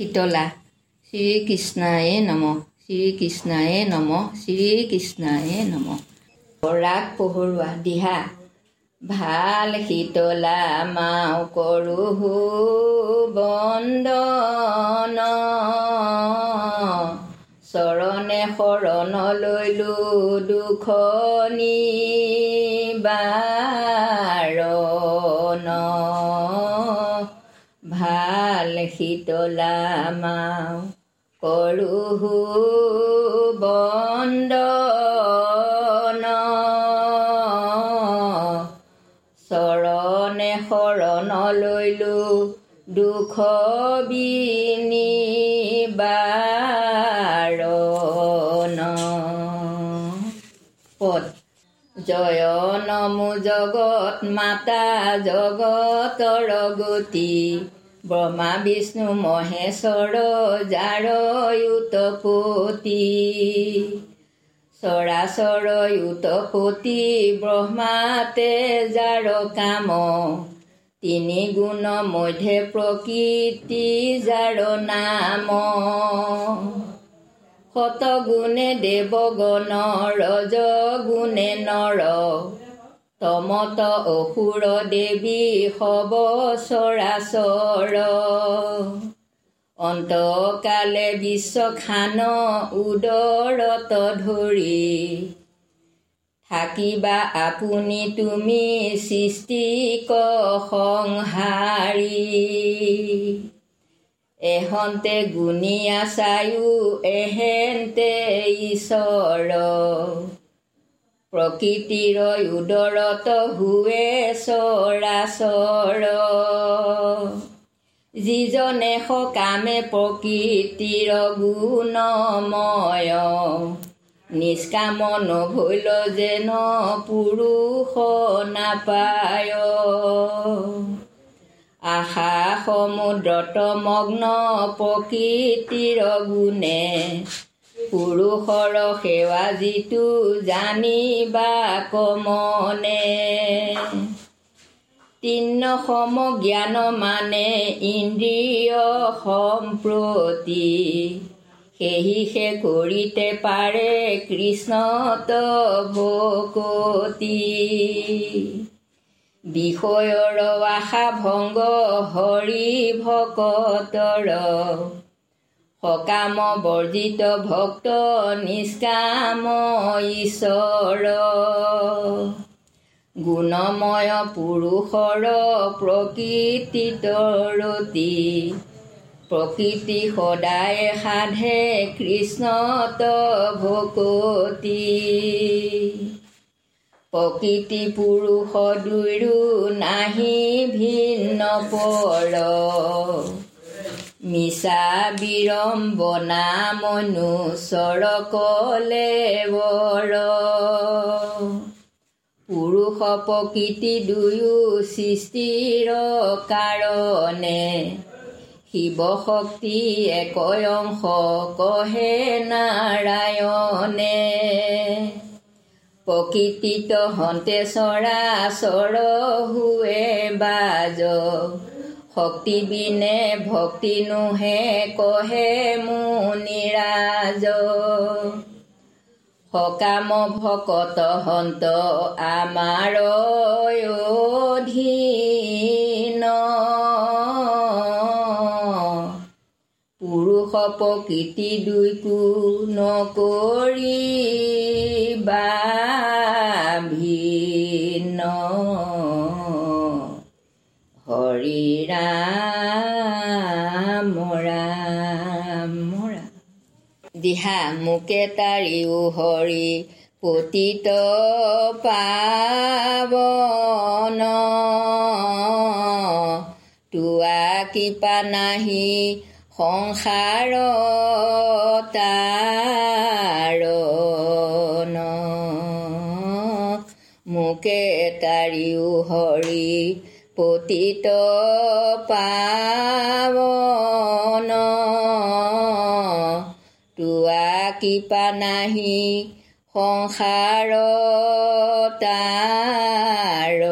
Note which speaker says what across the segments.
Speaker 1: শীতলা শ্ৰীকৃষ্ণায়ে নম শ্ৰীকৃষ্ণায়ে নম শ্ৰীকৃষ্ণায়ে নম ৰাগ পহৰুৱা দিহা ভাল শীতলা মাও কৰোহো বন্দন চৰণে শৰণ লৈলো দুখনি বাৰণ ভাল শীতলা মাও কৰোহো বন্দন চৰণে শৰণ লৈলো দুখ বিনি বাৰণ পদ। জয় নমো জগত মাতা জগতৰ গতি। ব্ৰহ্মা বিষ্ণু মহেশ্বৰ যাৰ উতপতি চৰাচৰ উতপতি ব্ৰহ্মাতে যাৰ কাম। তিনি গুণ মধ্যে প্ৰকৃতি যাৰ নাম। শতগুণে দেৱগণ ৰজ গুণে নৰ। তমত অসুৰ দেৱী সব চৰাচৰ। অন্তকালে বিশ্বখান উদৰত ধৰি থাকিবা আপুনি তুমি সৃষ্টিক সংহাৰী। এহন্তে গুণীয়া চায়ো এহেন্তে ঈশ্বৰ। প্ৰকৃতিৰ উদৰত হুৱে চৰাচৰ। যিজনে সকামে প্ৰকৃতিৰ গুণময় নিষ্কাম নভৈল যেন পুৰুষ নাপায়। আশা সমুদ্ৰত মগ্ন প্ৰকৃতিৰ গুণে পুৰুষৰ সেৱা যিটো জানিবা কমনে। তিন্ন সম জ্ঞান মানে ইন্দ্ৰিয় সম্প্ৰতি। সেহিহে কৰিতে পাৰে কৃষ্ণত ভকতি বিষয়ৰ আশা ভংগ হৰি ভকতৰ। সকাম বৰ্জিত ভক্ত নিষ্কাম ঈশ্বৰ গুণময় পুৰুষৰ প্ৰকৃতিতৰতি প্ৰকৃতি সদায় সাধে কৃষ্ণত ভকতি। প্ৰকৃতি পুৰুষ দুয়ো নাহি ভিন্ন পৰ। মিছা বিৰম্বনা মনুচৰ কলে বৰ। পুৰুষ প্ৰকৃতি দুয়ো সৃষ্টিৰ কাৰণে। শিৱ শক্তি একয় অংশ কহে নাৰায়ণে। প্ৰকৃতিত হন্তে চৰাচৰ হুৱে বাজ। শক্তি বিনে ভক্তি নোহে কহে মুনিৰাজ সকাম ভকত হন্ত আমাৰ অধীন। পুৰুষ প্ৰকৃতি দুইকো নকৰি ভিন্ন। হৰি ৰাম ৰাম দিহা মোকে তাৰিও হৰি পতিত পাৱন তোৱা কৃপা নাহি সংসাৰ তাৰণ মোকে তাৰিও হৰি পতিত পাৱন। তোৱা কৃপা নাহি সংসাৰ তাৰণ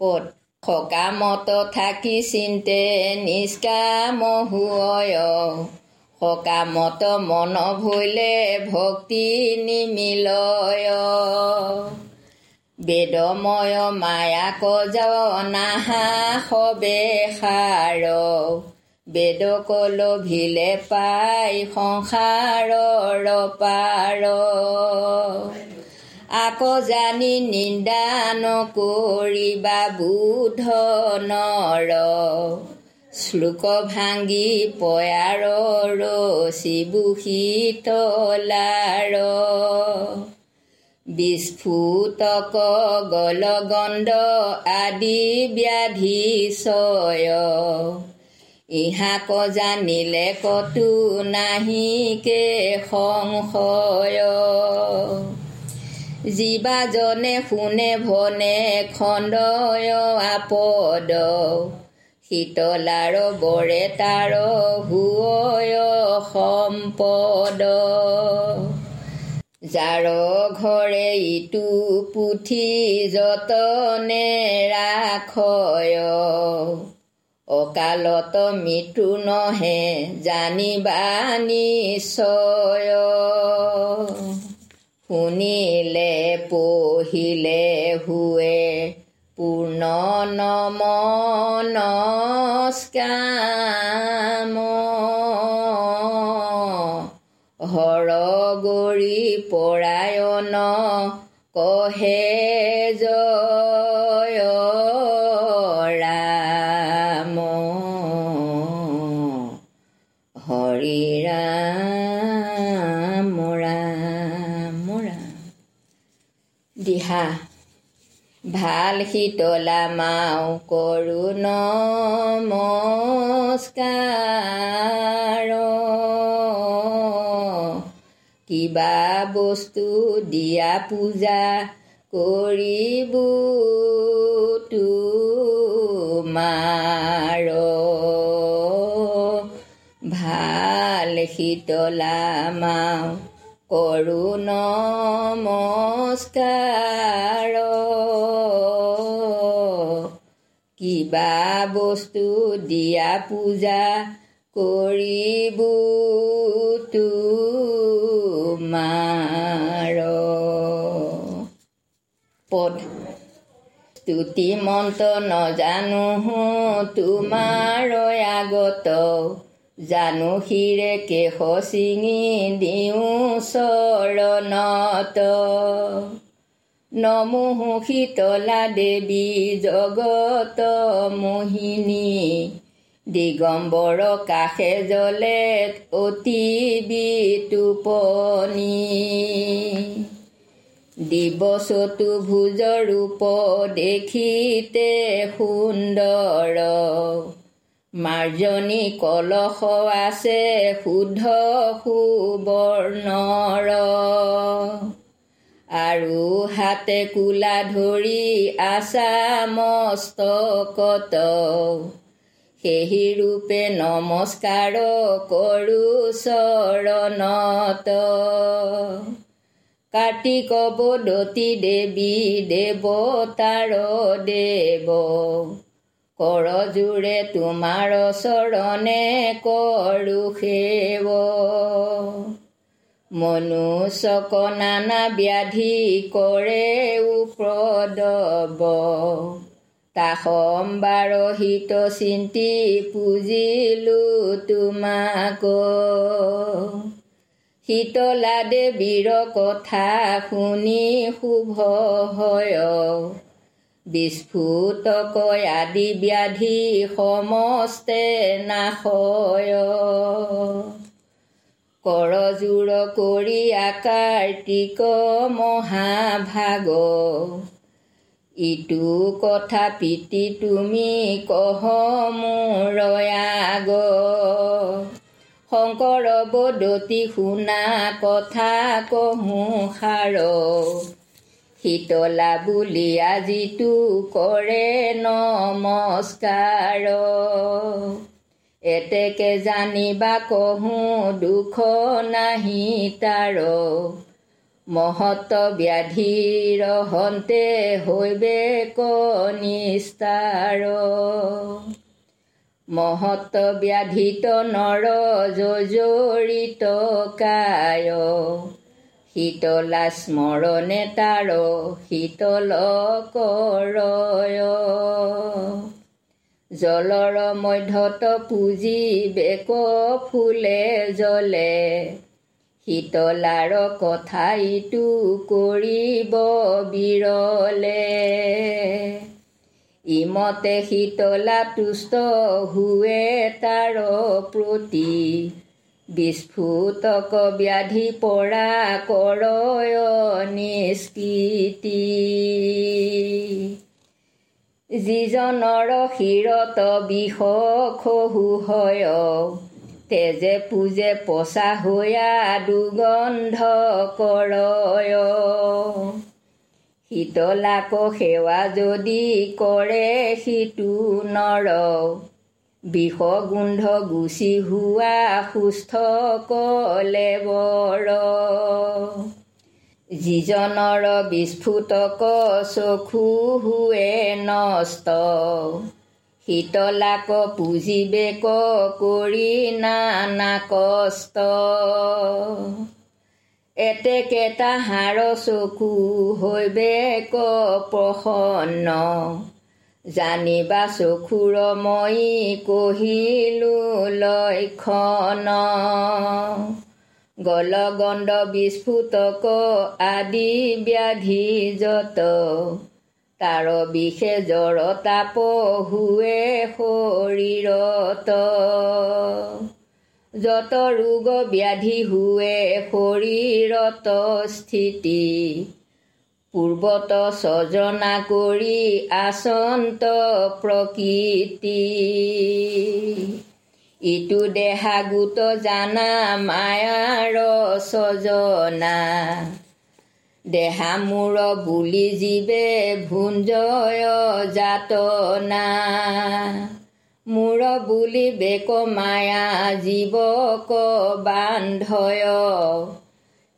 Speaker 1: পদ সকামত থাকি চিন্তে নিষ্কাম হুয় সকামত মন ভৈলে ভক্তি নিমিলয়। বেদময় মায়াক সবে সাৰ বেদক লভিলে পাই সংসাৰৰ পাৰ। আকৌ জানি নিন্দা নকৰিবা বুধ নৰ। শ্লোক ভাঙি পয়াৰ ৰচিবুশীতলাৰ বিস্ফুটক গলগণ্ড আদি ব্যাধি চয় ইহাক জানিলে কতো নাহিকে সংশয়। জীৱাজনে শুনে ভনে খণ্ডয় আপদ। শীতলাৰ বৰে তাৰ হুয় সম্পদ। যাৰ ঘৰে ইটো পুথি যতনে ৰাখয়। অকালত মৃত্যু নহে জানিবা নিশ্চয়। শুনিলে পঢ়িলে হুৱে পূৰ্ণ নম নস্কাম হৰ গৰি পৰায়ণ কহে জয় হৰি ৰাম ৰাম ৰাম। দিহা ভাল শীতলা মাও কৰো নমস্কাৰ। কিবা বস্তু দিয়া পূজা কৰিব ভাল শীতলা মাও কৰো নমস্কাৰ। কিবা বস্তু দিয়া পূজা কৰিব তোমাৰ পদ। স্তুতি মন্ত্ৰ নজানো তোমাৰ আগত। জানো শিৰে কেশ চিঙি দিওঁ চৰণত। নমোহো শীতলা দেৱী জগত মোহিনী। দিগম্বৰ কাষে জলে অতি বিটোপনি দিৱচতুভুজ ৰূপ দেখিতে সুন্দৰ। মাৰ্জনী কলশ আছে শুদ্ধ সুবৰ্ণৰ। আৰু হাতে কোলা ধৰি আছা মস্তকত। সেই ৰূপে নমস্কাৰ কৰোঁ চৰণত। কাৰ্তিক বদতী দেৱী দেৱতাৰ দেৱ। কৰজোৰে তোমাৰ চৰণে কৰো সেৱ। মনুষ্যক নানা ব্যাধি কৰে উপদ্ৰৱ তাসম্বাৰ হিত চিন্তি পুজিলো তোমাক। শীতলা দেৱীৰ কথা শুনি শুভ হয়। বিস্ফুটকৈ আদি ব্যাধি সমস্তে নাশয়। কৰজোৰ কৰি আকাৰ্তিক মহাভাগ। ইটো কথা পিতি তুমি কহ মোৰ আগ। শংকৰ বদতি শুনা কথা কহোঁ সাৰ। শীতলা বুলি আজিতো কৰে নমস্কাৰ। এতেকে জানিবা কহোঁ দুখ নাহি তাৰ। মহত ব্যাধিৰ হন্তে হৈবে কনিস্তাৰ মহত ব্যাধিত নৰ জৰিত কায়। শীতলা স্মৰণে তাৰ শীতল কৰয় জলৰ মধ্যত পুজি বেক ফুলে জলে শীতলাৰ কথা ইটো কৰিব বিৰলে। ইমতে শীতলা তুষ্ট হুৱে তাৰ প্ৰতি। বিস্ফুটক ব্যাধি পৰা কৰয় নিষ্কৃতি। যিজনৰ শিৰত বিষ খহু হয় তেজে পূজে পচা হৈয়া দুগন্ধ কৰয়। শীতলাক সেৱা যদি কৰে সিটো নৰ। বিষ গোন্ধ গুচি হোৱা সুস্থ কলে বৰ। যিজনৰ বিস্ফুটক চকু হুৱে নষ্ট। শীতলাক পুঁজিবেক কৰি নানা কষ্ট এতেকেটা হাৰ চকু হৈবেক প্ৰসন্ন জানিবা চকুৰ মই কহিলো লক্ষণ গলগণ্ড বিস্ফুটক আদি ব্যাধি যত তাৰ বিষে জ্বৰ তাপ হুৱে শৰীৰত। যত ৰোগ ব্যাধি হুৱে শৰীৰত স্থিতি। পূৰ্বত ছজনা কৰি আচন্ত প্ৰকৃতি। ইটো দেহা গোট জানা মায়াৰ ছজনা দেহা মূৰ বুলি জীৱে ভুঞ্জয় যাতনা। মূৰ বুলি বেক মায়া জীৱক বান্ধয়।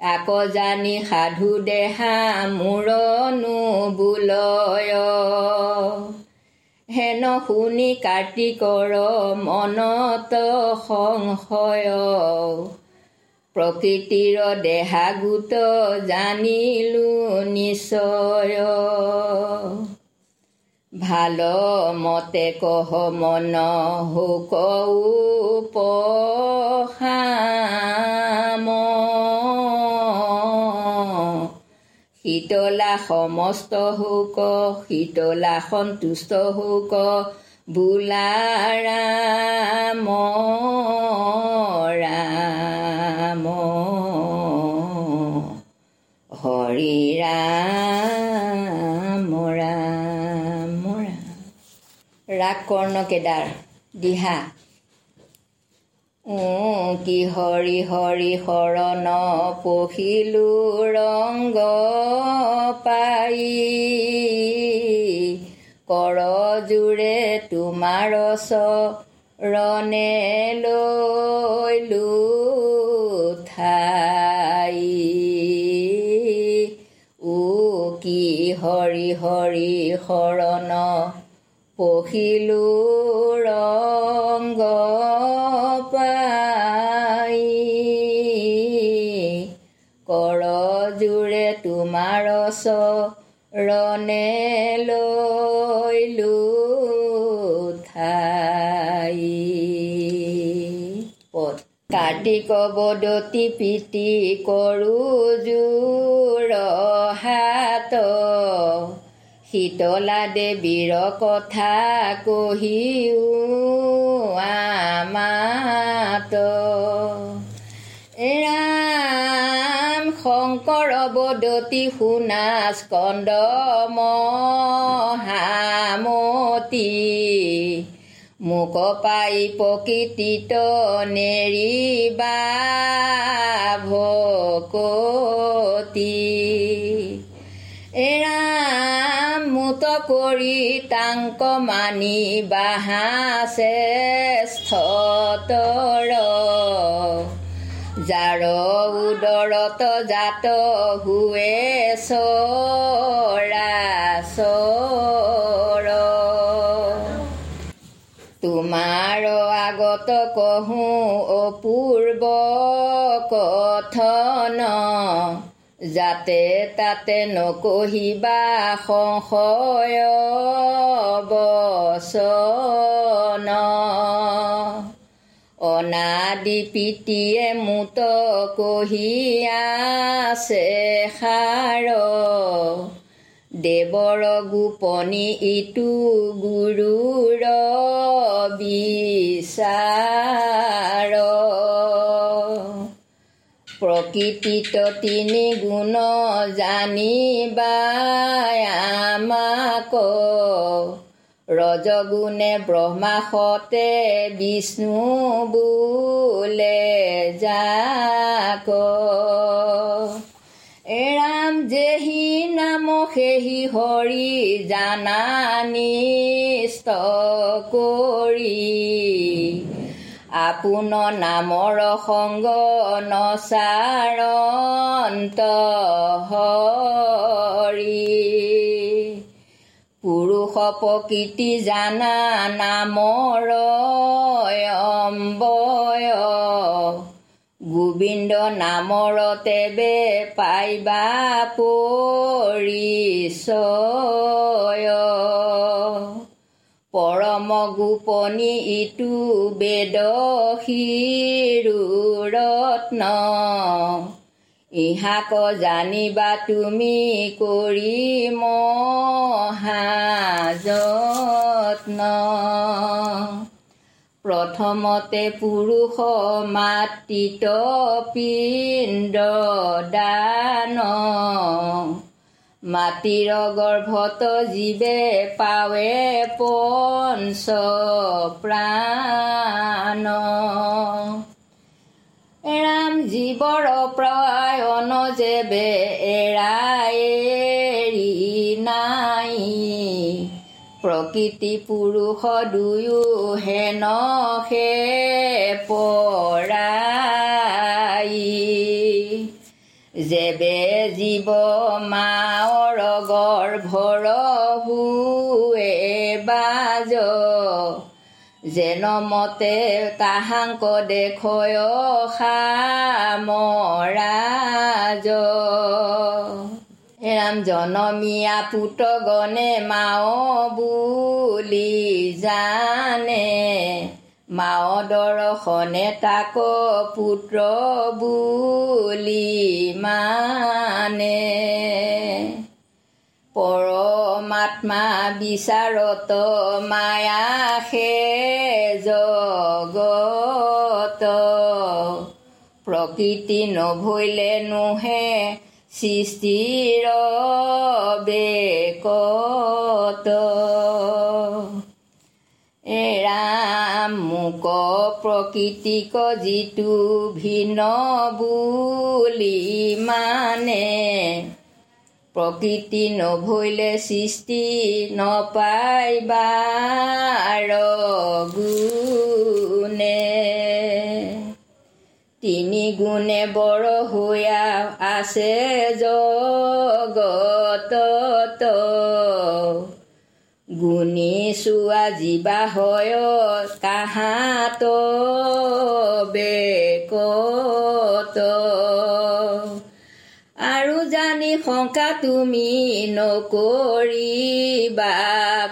Speaker 1: আক জানি সাধু দেহা মূৰনো বোলয়। হেন শুনি কাৰ্তিকৰ মনত সংশয়। প্ৰকৃতিৰ দেহা গোট জানিলো নিশ্চয়। ভাল মতে কহ মন উপশাম। শীতলা সমস্ত শোক শীতলা সন্তুষ্ট শোক বোলা ৰাম ৰাম হৰি ৰাম ৰাম ৰাগ কৰ্ণ কেদাৰ দিহা। কি হৰি হৰি শৰণ পঢ়িলো ৰংগ পাই কৰ জোৰে তোমাৰ চৰণে লৈলো ঠাই। ও কি হৰি হৰি শৰণ পঢ়িলো ৰংগ পাই। কৰ জোৰে তোমাৰ চৰণে কাৰ্তিক বদতি প্ৰীতি কৰো জোৰ হাত। শীতলা দেৱীৰ কথা কহিও আমাত। ৰাম শংকৰ বদতি শুনা স্কন্দ মহামতী। মোক পাই প্ৰকৃতিত নেৰিবা ভকতি। এৰাম মুত কৰি তাংক মানি বাহা শ্ৰেষ্ঠতৰ যাৰ উদৰত জাত হুৱে চৰ তোমাৰ আগত কহো অপূৰ্ব কথন। যাতে তাতে নকহিবা সংশয় বচন অনাদি পিতিয়ে মুত কহি আছে সাৰ। দেৱৰ গোপনি ইটো গুৰুৰ বিচাৰ। প্ৰকৃতিত তিনি গুণ জানিবা আমাক। ৰজগুণে ব্ৰহ্মাসতে বিষ্ণু বোলে যাক। এৰাম যেহি নাম সেহি হৰি জানানিষ্ট কৰি। আপোন নামৰ সংগ নচাৰন্ত হৰি। পুৰুষ প্ৰকৃতি জানা নামৰ অম্বয়। গোবিন্দ নামৰ তেবে পাইবা পৰিচয়। পৰম গোপনি ইটো বেদ ৰত্ন ইহাক জানিবা তুমি কৰি মহাযত্ন প্ৰথমতে পুৰুষ মাতৃত পিণ্ড দান মাটিৰ গৰ্ভত জীৱে পাৱে পঞ্চ প্ৰাণ এৰাম জীৱৰ প্ৰয়ন যেবে এৰাই নাই। প্ৰকৃতি পুৰুষ দুয়ো হেন সে পৰাই। যেবে জীৱ মাৰ গৰ্ভৰ হুৱে বাজ যেন তাহাংক দেখয় সামৰাজ। ৰাম জনমীয়া পুত গণে মাও বুলি জানে। মাও দৰ্শনে তাক পুত্ৰ বুলি মানে। পৰমাত্মা বিচাৰত মায়া সে জগত। প্ৰকৃতি নভৈলে নোহে সৃষ্টিৰ বেকত এৰাম মোক প্ৰকৃতিক যিটো ভিন্ন বুলি মানে। প্ৰকৃতি নভৈলে সৃষ্টি নপাইবাৰ গুণে। তিনি গুণে বৰ হৈয়া আছে জগতত গুণী চোৱা জীৱা হয় কাহাত বেকত আৰু জানি শংকা তুমি নকৰিবা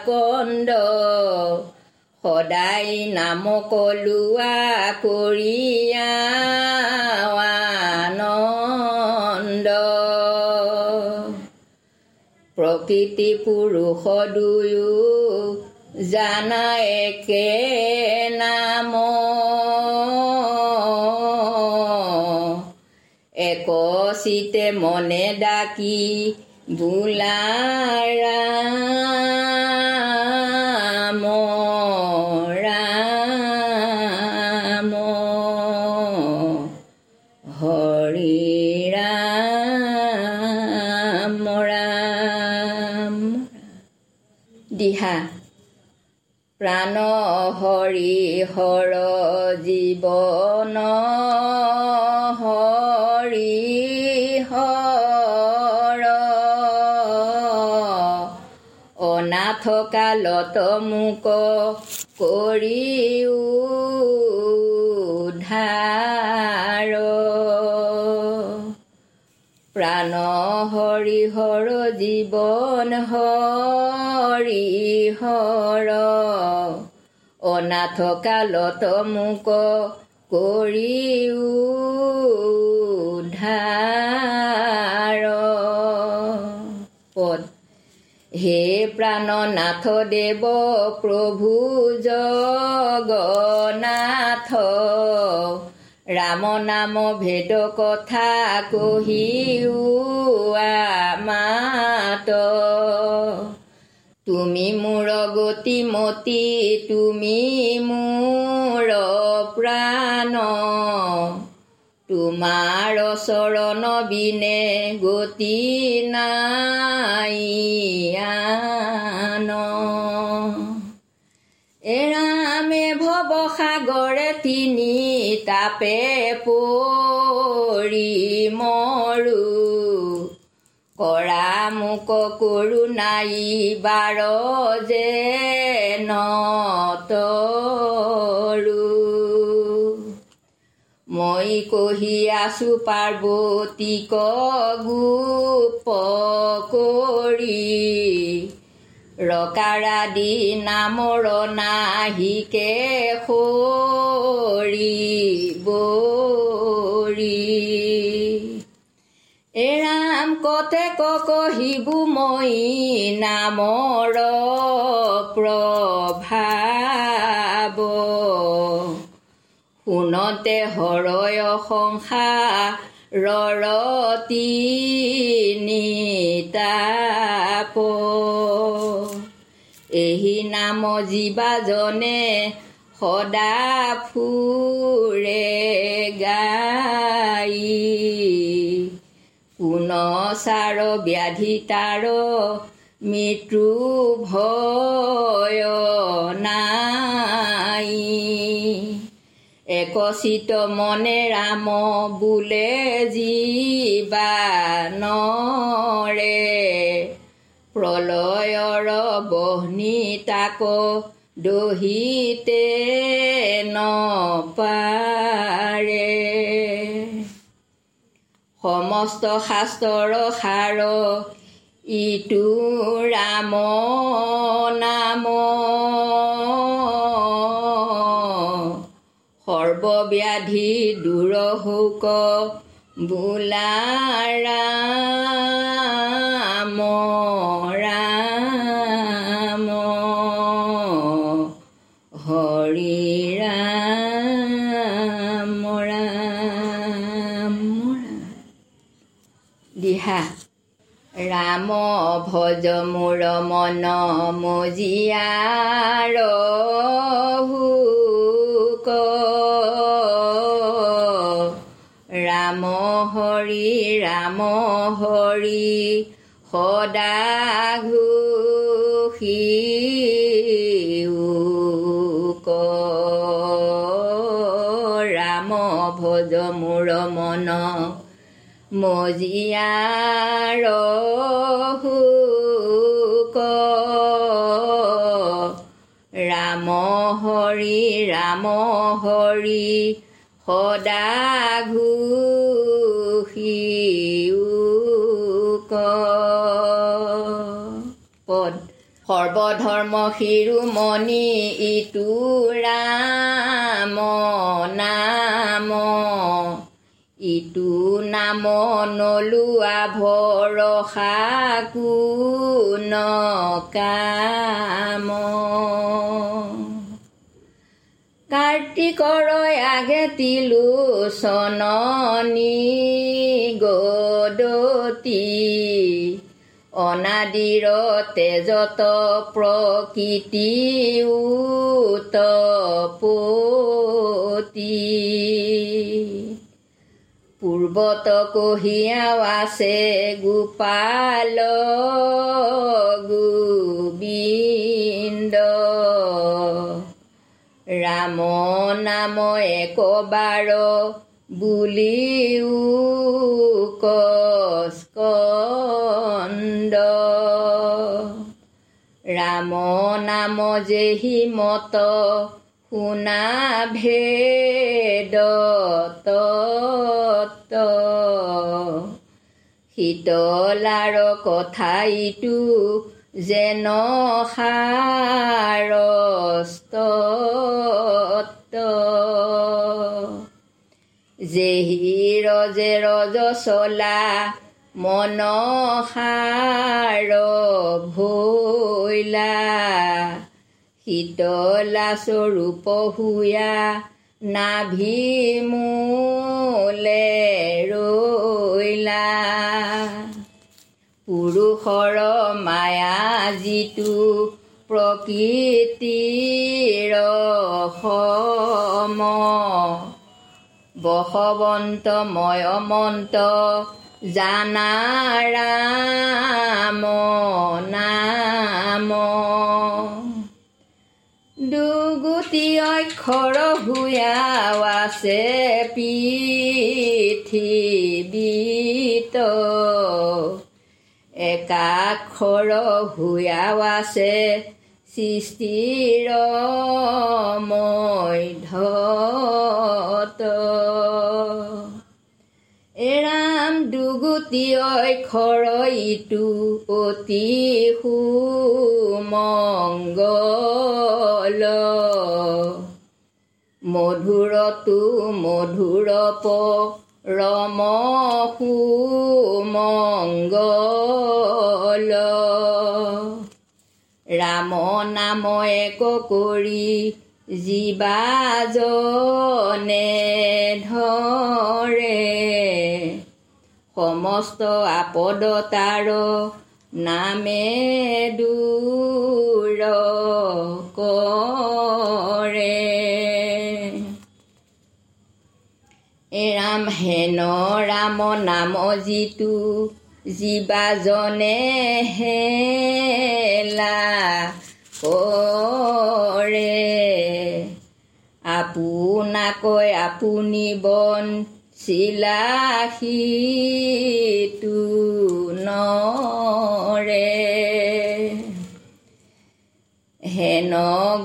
Speaker 1: কন্দ সদায় নাম কলোৱা কৰিয়া আনন্দ। প্ৰকৃতি পুৰুষ দুয়ো জানা একে নাম। একচিতে মনে ডাকি বোলাৰাম। বৃথা প্ৰাণ হৰি হৰ জীৱন হৰি হৰ। অনাথ কালত মোক কৰি উধা প্ৰাণ হৰিহৰ জীৱন হৰিহৰ অনাথ কালত মোক ধাৰ। পদ। হে প্ৰাণনাথ দেৱ প্ৰভু জগনাথ ৰাম নাম ভেদ কথা কহিও মাত তুমি মোৰ গতিমতী তুমি মোৰ প্ৰাণ। তোমাৰ চৰণ বিনে গতি নাই তাপে পৰি মৰো। কৰা মোক কৰোণাই বাৰ যে নতৰো। মই কহি আছো পাৰ্বতীক গোপ কৰি ৰকাৰাদি নামৰ নাহিকে সৰি বৰি। এৰাম কতে কহিবু মই নামৰ প্ৰভাৱ শুনতে হৰয় সংসাৰৰতি নিতাপ। এহি নাম জীৱাজনে সদা ফুৰে গাই। কোন চাৰ ব্যাধি তাৰ মৃত্যু ভয় নাই। একচিত মনে ৰাম বোলে জীৱানৰে প্ৰলয়ৰ বহ্নি তাক দহিতে নপাৰে। সমস্ত শাস্ত্ৰৰ সাৰ ইটো ৰাম নাম সৰ্বব্যাধি দূৰ শোক বোলা ৰাম ৰাম হৰি ৰাম ৰাম। দিহা। ৰাম ভজ মোৰ মন মজিয়াৰ হুক ৰাম হৰি ৰাম হৰি সদা ঘোষি ৰাম ভজ মোৰ মন মজিয়াৰ হুক ৰাম হৰি ৰাম হৰি সদা ঘোষি পদ। সৰ্বধৰ্ম শিৰোমণি ইটো ৰাম নাম। ইটো নাম নলোৱা ভৰসা কোন কাম। কাৰ্তিকৰ আগে তিলো চননি গদতি। অনাদিৰ তেজত প্ৰকৃতি উতপতি পূৰ্বত কহিয়াও আছে গোপাল গোবিন্দ। ৰাম নাম একবাৰ বুলিও কস্কন্দ ৰাম নাম যেহি মত শুনা ভেদ শীতলাৰ কথা ইটো যেন সাৰস্ত যেহি ৰজে ৰজ চলা মনসাৰ ভৈলা। শীতলা স্বৰূপ হুয়া নাভিমূলে ৰৈলা পুৰুষৰ মায়া যিটো প্ৰকৃতিৰ সম। বসৱন্তময় মন্ত জানাৰাম নাম। দুগুটি অক্ষৰ হুয়াও আছে পৃথিৱীত। একাক্ষৰ হুয়াও আছে সৃষ্টিৰ মধ্য এৰাম দুগুটি অক্ষৰ ইটো অতি সুমংগল। মধুৰতো মধুৰ প ৰম সুমংগল ৰাম নাম এক কৰি জীৱাজনে ধৰে। সমস্ত আপদ তাৰ নামে দূৰ কৰে। ৰাম হেন ৰাম নাম যিটো জীৱাজনে হেলা কৰে। আপোনাকৈ আপুনি বন চিলাহীটো নৰে। হেন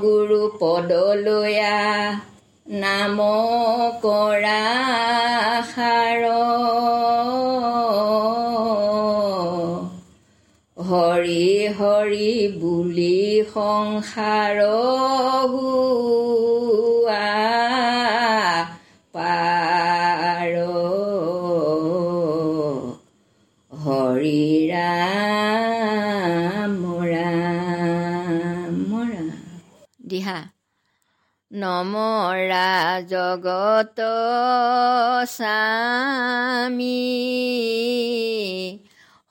Speaker 1: গুৰু পদলৈয়া নাম কৰা সাৰ। হৰি হৰি বুলি সংসাৰ হোৱা। নমৰা জগত স্বামী।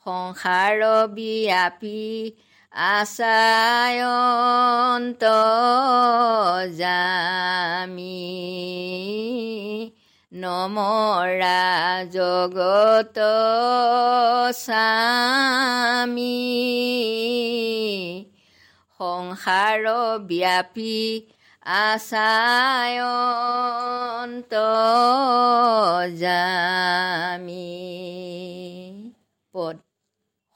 Speaker 1: সংসাৰ ব্যাপী আচায়ন্ত জামি। নমৰা জগত স্বামী। সংসাৰ ব্যাপী আচায়ন্ত জামি পদ।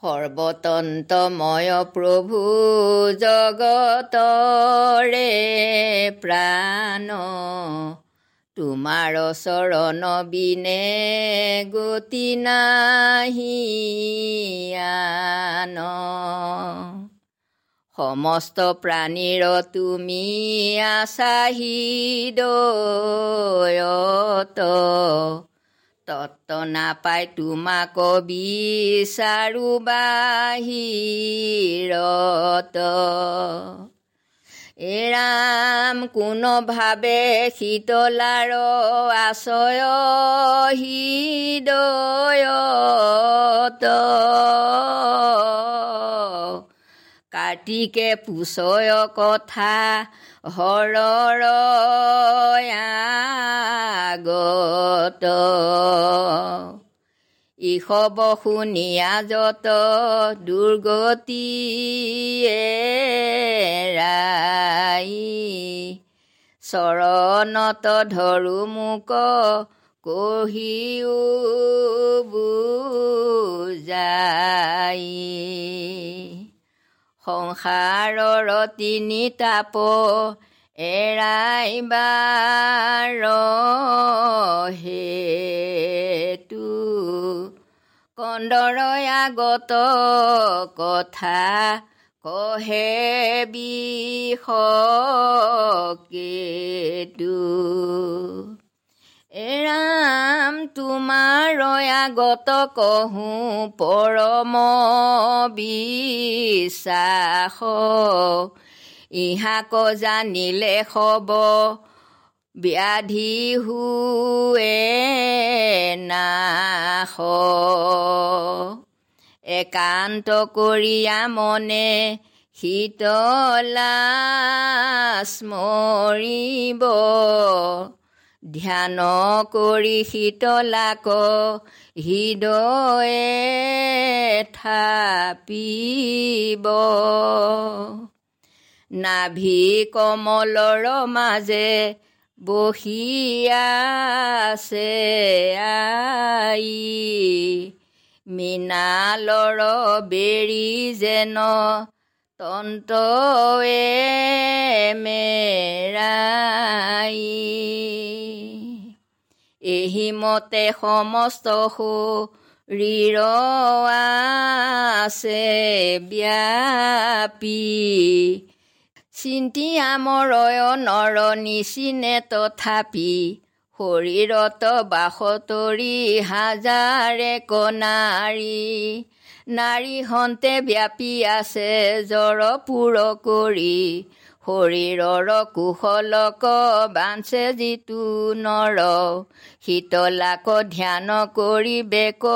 Speaker 1: সৰ্বতন্তময় প্ৰভু জগতৰে প্ৰাণ। তোমাৰ চৰণ বিনে গতি নাহি আন। সমস্ত প্ৰাণীৰ তুমি আচাহি দয়ত তত্ত নাপাই তোমাক বিচাৰো বাহিৰত। এৰাম কোন ভাৱে শীতলাৰ আশয় হৃদয়ত কাৰ্তিকে পুষয় কথা হৰৰ আগত। ইষব শুনিয়া যত দুৰ্গতি ৰাই। চৰণত ধৰো মোক কহিও বুজাই। সংসাৰৰ তিনি তাপ এৰাইবাৰ হেতু কন্দৰয় আগত কথা কহে বিষকেতু এৰাম তোমাৰ আগত কহোঁ পৰম বিশ্বাস। ইহাক জানিলে হব ব্যাধি হুৱে নাশ। একান্ত কৰিয়া মনে শীতলা স্মৰিব ধ্যান কৰি শীতলাক হৃদয়ে থাপিব। নাভি কমলৰ মাজে বহিয়াছে আই। মীনালৰ বেৰি যেন তন্তৱে মেৰাই। এহিমতে সমস্ত শৰীৰ আছে ব্যাপী। চিন্তি আমৰয় নৰ নিচিনে তথাপি শৰীৰত বাসতৰি হাজাৰে কণাৰী নাৰী হন্তে ব্যাপী আছে জ্বৰ পুৰ কৰি। শৰীৰৰ কুশলক বাঞ্চে যিটো নৰ। শীতলাক ধ্যান কৰি বেক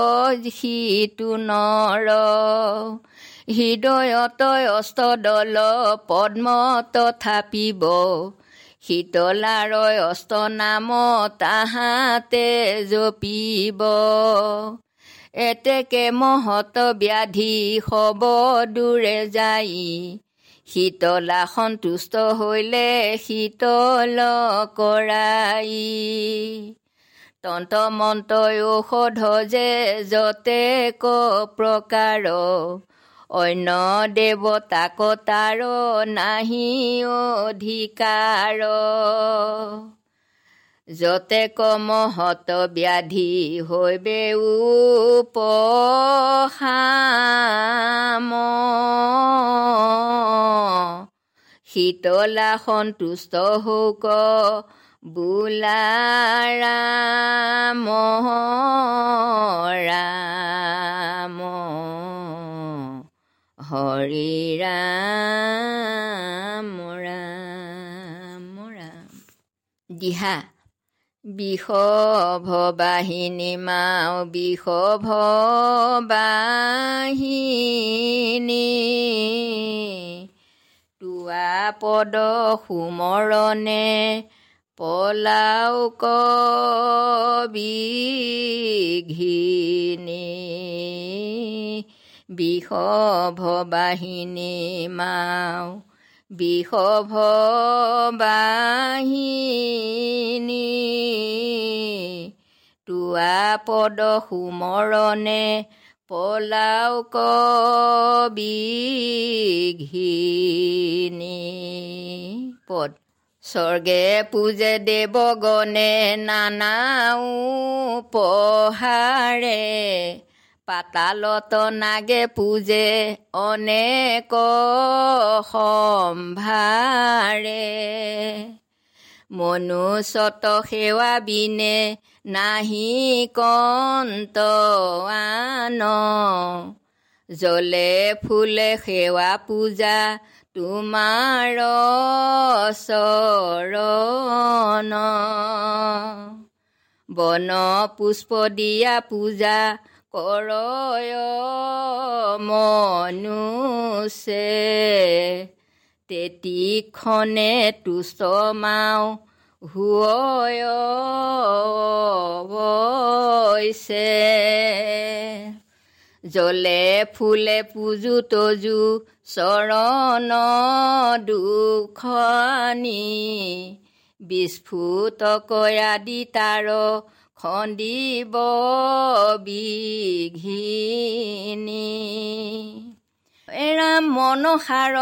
Speaker 1: সিটো নৰ। হৃদয়ত অস্তদল পদ্ম তথাপিব। শীতলাৰ অস্ত নাম তাহাতে জপিব। এতেকে মহত ব্যাধি হব দূৰে যাই। শীতলা সন্তুষ্ট হইলে শীতল কৰাই। তন্ত মন্ত্ৰ ঔষধ যে যতে ক প্ৰকাৰ অন্য দেৱতাক তাৰ নাহি অধিকাৰ। যতে কমহত ব্যাধি হৈবে উপশাম। শীতলা সন্তুষ্ট হৌক বোলাৰাম। ৰাম। হৰি ৰাম ৰাম ৰাম। দিহা। বিষভ বাহিনী মাও বিষভ বাহিনী তোৱা পদ সুমৰণে পলাও কবিঘিনী বিষভ বাহিনী মাও বিষভ বাহিনী তোৱা পদ সুমৰণে পলাও কবিঘিনী পদ স্বৰ্গে পূজে দেৱগণে নানাও পহাৰে পাতালত নাগে পূজে অনেক সম্ভাৰে মনুষ্যত সেৱা বিনে নাহি কন্ত আন জলে ফুলে সেৱা পূজা তোমাৰ চৰণ। বন পুষ্প দিয়া পূজা কৰয় মনুছে তেতিক্ষণে তুষ্ট মাও জলে ফুলে পূজো তজু চৰণ দুখনি। বিস্ফুটকয়াদি তাৰ খন্দিব বিঘিনী এৰাম মনসাৰ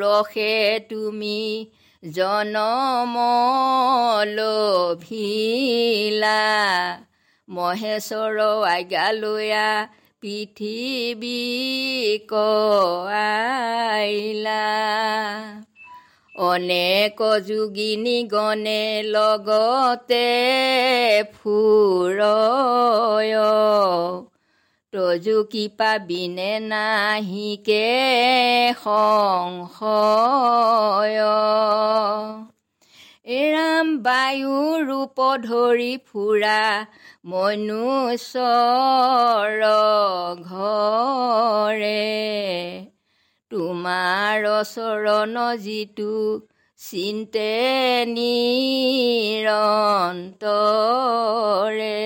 Speaker 1: ৰসে তুমি জনম লভিলা মহেশ্বৰ আজ্ঞালৈয়া পৃথিৱী কইলা অনেক যোগিনী গণে লগতে ফুৰ তজু কিপা বিনে নাহিকে সংশয়। এৰাম বায়ু ৰূপ ধৰি ফুৰা মনুষ্যৰ ঘৰে। তোমাৰ চৰণ যিটো চিন্তে নিৰন্তৰে।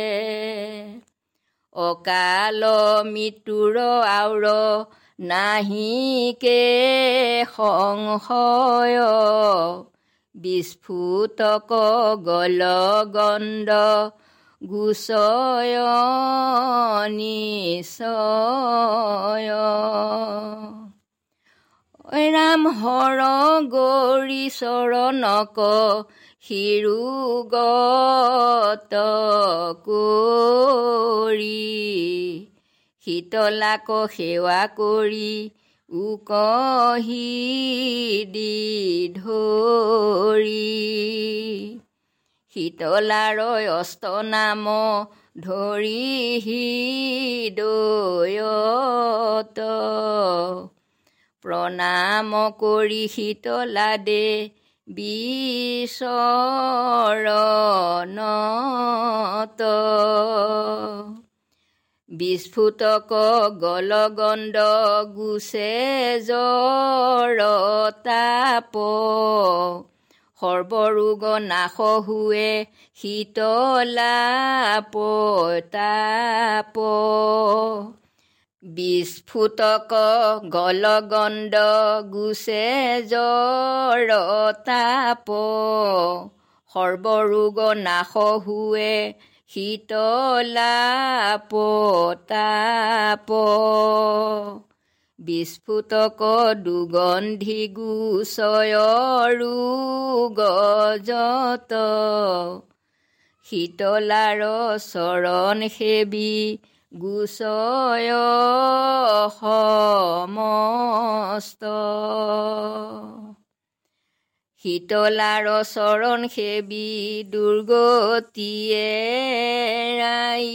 Speaker 1: অকাল মৃত্যুৰ আউৰ নাহিকে সংশয়। বিস্ফুটক গল গণ্ড গোচয় নিচয়। ৰাম হৰ গৌৰী চৰণক শিৰোগত কৰি শীতলাক সেৱা কৰি উকহি দি ধৰি। শীতলাৰ অস্ত নাম ধৰি হৃদয়ত প্ৰণাম কৰি শীতলা দে বিচৰণত। বিস্ফুটক গল গণ্ড গুচে জৰতাপ। সৰ্বৰোগ নাশ হুৱে শীতলা পতাপ বিস্ফুটক গল গণ্ড গুচে জৰতাপ। সৰ্বৰোগ নাশ হুৱে শীতলা পতাপ বিস্ফুটক দুগন্ধি গোচয় ৰোগজত শীতলাৰ চৰণ সেৱী গোচয় সমস্ত। শীতলাৰ চৰণ সেৱী দুৰ্গতিয়ে ৰাই।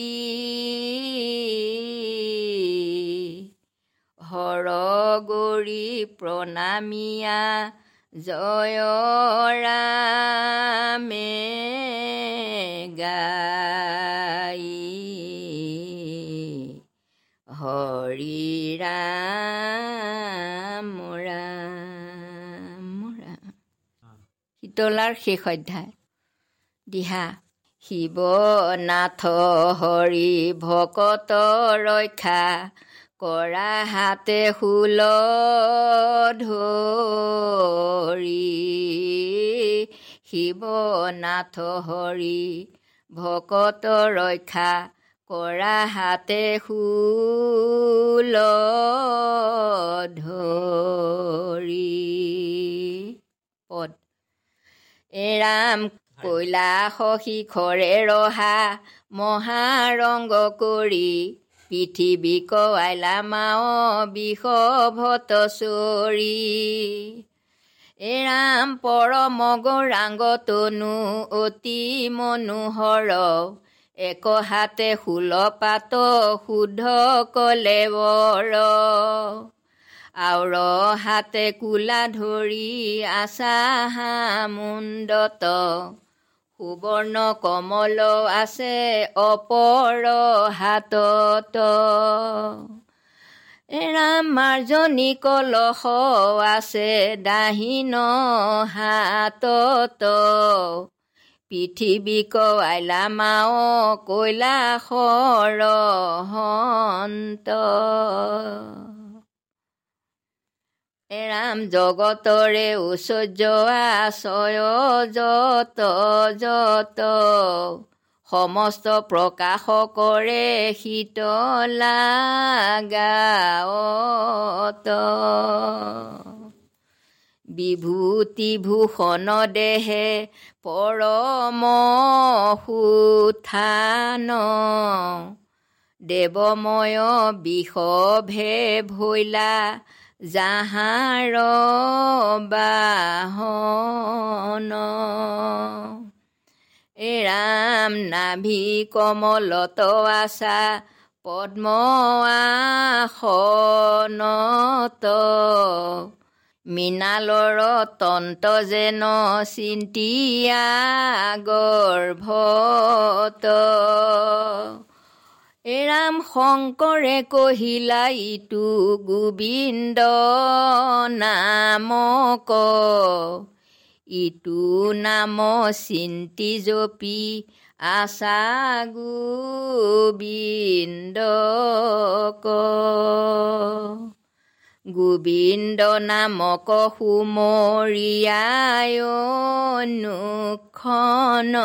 Speaker 1: হৰ গৌৰী প্ৰণামিয়া জয় ৰামে গাই। হৰি ৰাম ৰাম শীতলাৰ শেষ অধ্যায়। দিহা শিৱনাথ হৰি ভকত ৰক্ষা কৰা হাতে শূল ধৰি। শিৱনাথ হৰি ভকত ৰক্ষা কৰা হাতে শূল ধৰি। পদ। এৰাম কৈলাস শিখৰে ৰহা মহাৰংগ কৰি পৃথিৱী কৱাইলা মাও বিষভত চৰি। এৰাম পৰম গৌৰাংগ তনু অতি মনোহৰ এক হাতে শূলপাত শুদ্ধ কলে বৰ। আউৰ হাতে কোলা ধৰি আছা মুণ্ডত। সুবৰ্ণ কমল আছে অপৰ হাতত। এৰাম মাৰ্জনী কলহ আছে দাহিন হাতত। পৃথিৱী কৱাইলা মাও কৈলাসৰ হন্ত এৰাম জগতৰে ঐশ্বৰ্য আশয় যত যত। সমস্ত প্ৰকাশ কৰে শীতলা গাঁৱত বিভূতি ভূষণ দেহে পৰম সুথান দেৱময় বিষভে ভৈলা যাহাৰ বাহন। ৰাম নাভি কমলত আছা পদ্ম আসনত। মৃণালৰ তন্ত যেন চিন্তিয়া গৰ্ভত। এৰাম শংকৰে কহিলা ইটো গোবিন্দ নামক। ইটো নাম চিন্তি জপি আছা গোবিন্দক গোবিন্দ নামক সুমৰিয়ায়নুখন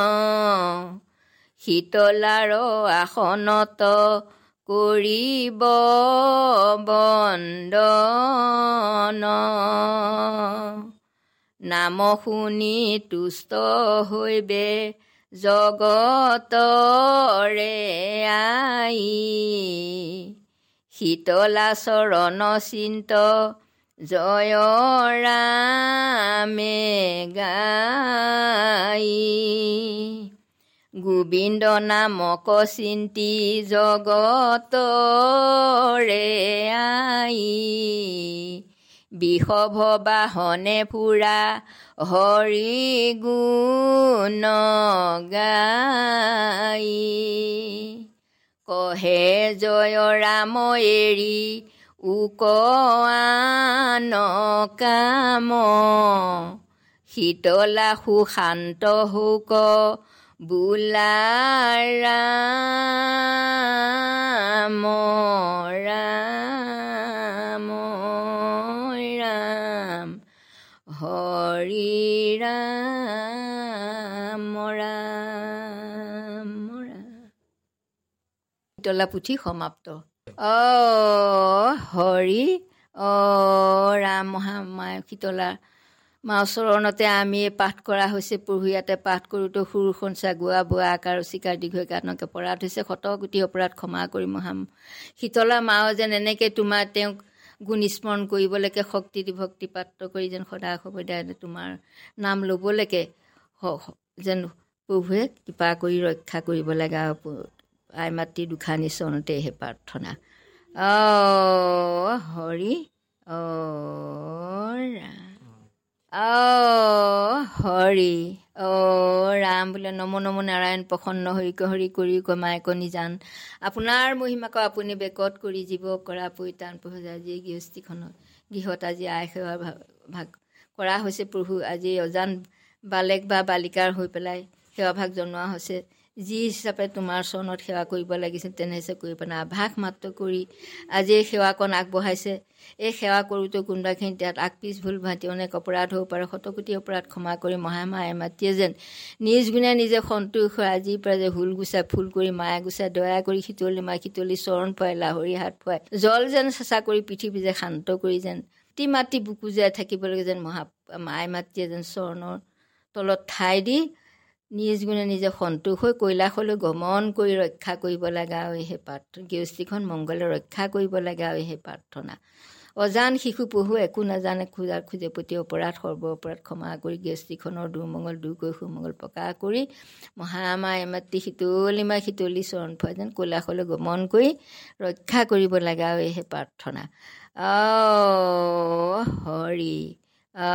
Speaker 1: শীতলাৰ আসনত কৰিব বন্দন। নাম শুনি তুষ্ট হৈবে জগতৰে আই। শীতলা চৰণ চিন্ত জয় ৰামে গাই গোবিন্দ নামক চিন্তি জগতৰে আই বিষভ বাহনে ফুৰা হৰি গুণ গাই কহে জয় ৰাম এৰি উক আন কাম। শীতলা সুশান্ত শুক বোলা ৰাম ৰাম ৰাম। হৰি ৰাম ৰাম। শীতলা পুথি সমাপ্ত। অ হৰি অ ৰাম মহামায় শীতলা। মা চৰণতে আমি পাঠ কৰা হৈছে প্ৰভু ইয়াতে পাঠ কৰোঁতে সুৰ সঞ্চা গোৱা বোৱা আকাৰ চিকাৰ দীঘৈ কাণকে অপৰাধ হৈছে শতকোটি অপৰাধ ক্ষমা কৰি মহাম। শীতলা মাও যেন এনেকৈ তোমাৰ তেওঁক গুণ স্মৰণ কৰিবলৈকে শক্তি দি ভক্তি পাত্ৰ কৰি যেন সদা সদায় তোমাৰ নাম ল'বলৈকে যেন প্ৰভুৱে কৃপা কৰি ৰক্ষা কৰিব লাগে আৰু আই মাতৃ দুখানি চৰণতে সেই প্ৰাৰ্থনা। অ হৰি অ হৰি অ ৰাম বোলে নম নম নাৰায়ণ প্ৰসন্ন হৰি কৰি কমাই কণী জান। আপোনাৰ মহিমাক আপুনি বেকত কৰি জীৱ কৰা পৰিত্ৰাণ পহুজা যি গৃহস্থীখনত। গৃহত আজি আই সেৱা ভাগ। কৰা হৈছে প্ৰভু আজি অজান বালেক বা বালিকাৰ হৈ পেলাই সেৱাভাগ জনোৱা হৈছে। যি হিচাপে তোমাৰ চৰণত সেৱা কৰিব লাগিছিল হিচাপে কৰি পেলাই আভাস মাত্ৰ কৰি আজি এই সেৱাকণ আগবঢ়াইছে। এই সেৱা কৰোঁতে কোনোবাখিনি তাত আগ পিছ ভুল ভাতি অনেক অপৰাধ হ'ব পাৰে। শতকোটি অপৰাধ ক্ষমা কৰি মহামায়ে মাতৃয়ে যেন নিজ গুণে নিজে সন্তোষ হৈ আজিৰ পৰা যে হুল গুচাই ফুল কৰি মায়া গুচাই দয়া কৰি শীতলি মা শীতলি চৰণ ফুৱাই লাহৰি হাত ফুৱাই জল যেন চেঁচা কৰি পৃথিৱী যে শান্ত কৰি যেন অতি মাতি বুকু জীয়াই থাকিবলৈকে যেন মহা মায়ে মাতৃয়ে যেন চৰণৰ তলত ঠাই দি নিজ গুণে নিজে সন্তোষ হৈ কৈলাসলৈ গমন কৰি ৰক্ষা কৰিব লাগে আৰু সেই প্ৰাৰ্থনা। গৃহস্থীখন মংগলে ৰক্ষা কৰিব লাগে আৰু সেই প্ৰাৰ্থনা। অজান শিশু পহু একো নাজানে খোজাৰ খোজে প্ৰতি অপৰাধ সৰ্ব অপৰাধ ক্ষমা কৰি গৃহস্থীখনৰ দুৰ্মংগল দূৰ কৰি সুমংগল প্ৰকাশ কৰি মহামা এমাতৃ শীতলিমা শীতলি চৰণ ফুৱাই যেন কৈলাসলৈ গমন কৰি ৰক্ষা কৰিব লাগে আৰু সেই প্ৰাৰ্থনা। অ হৰি অ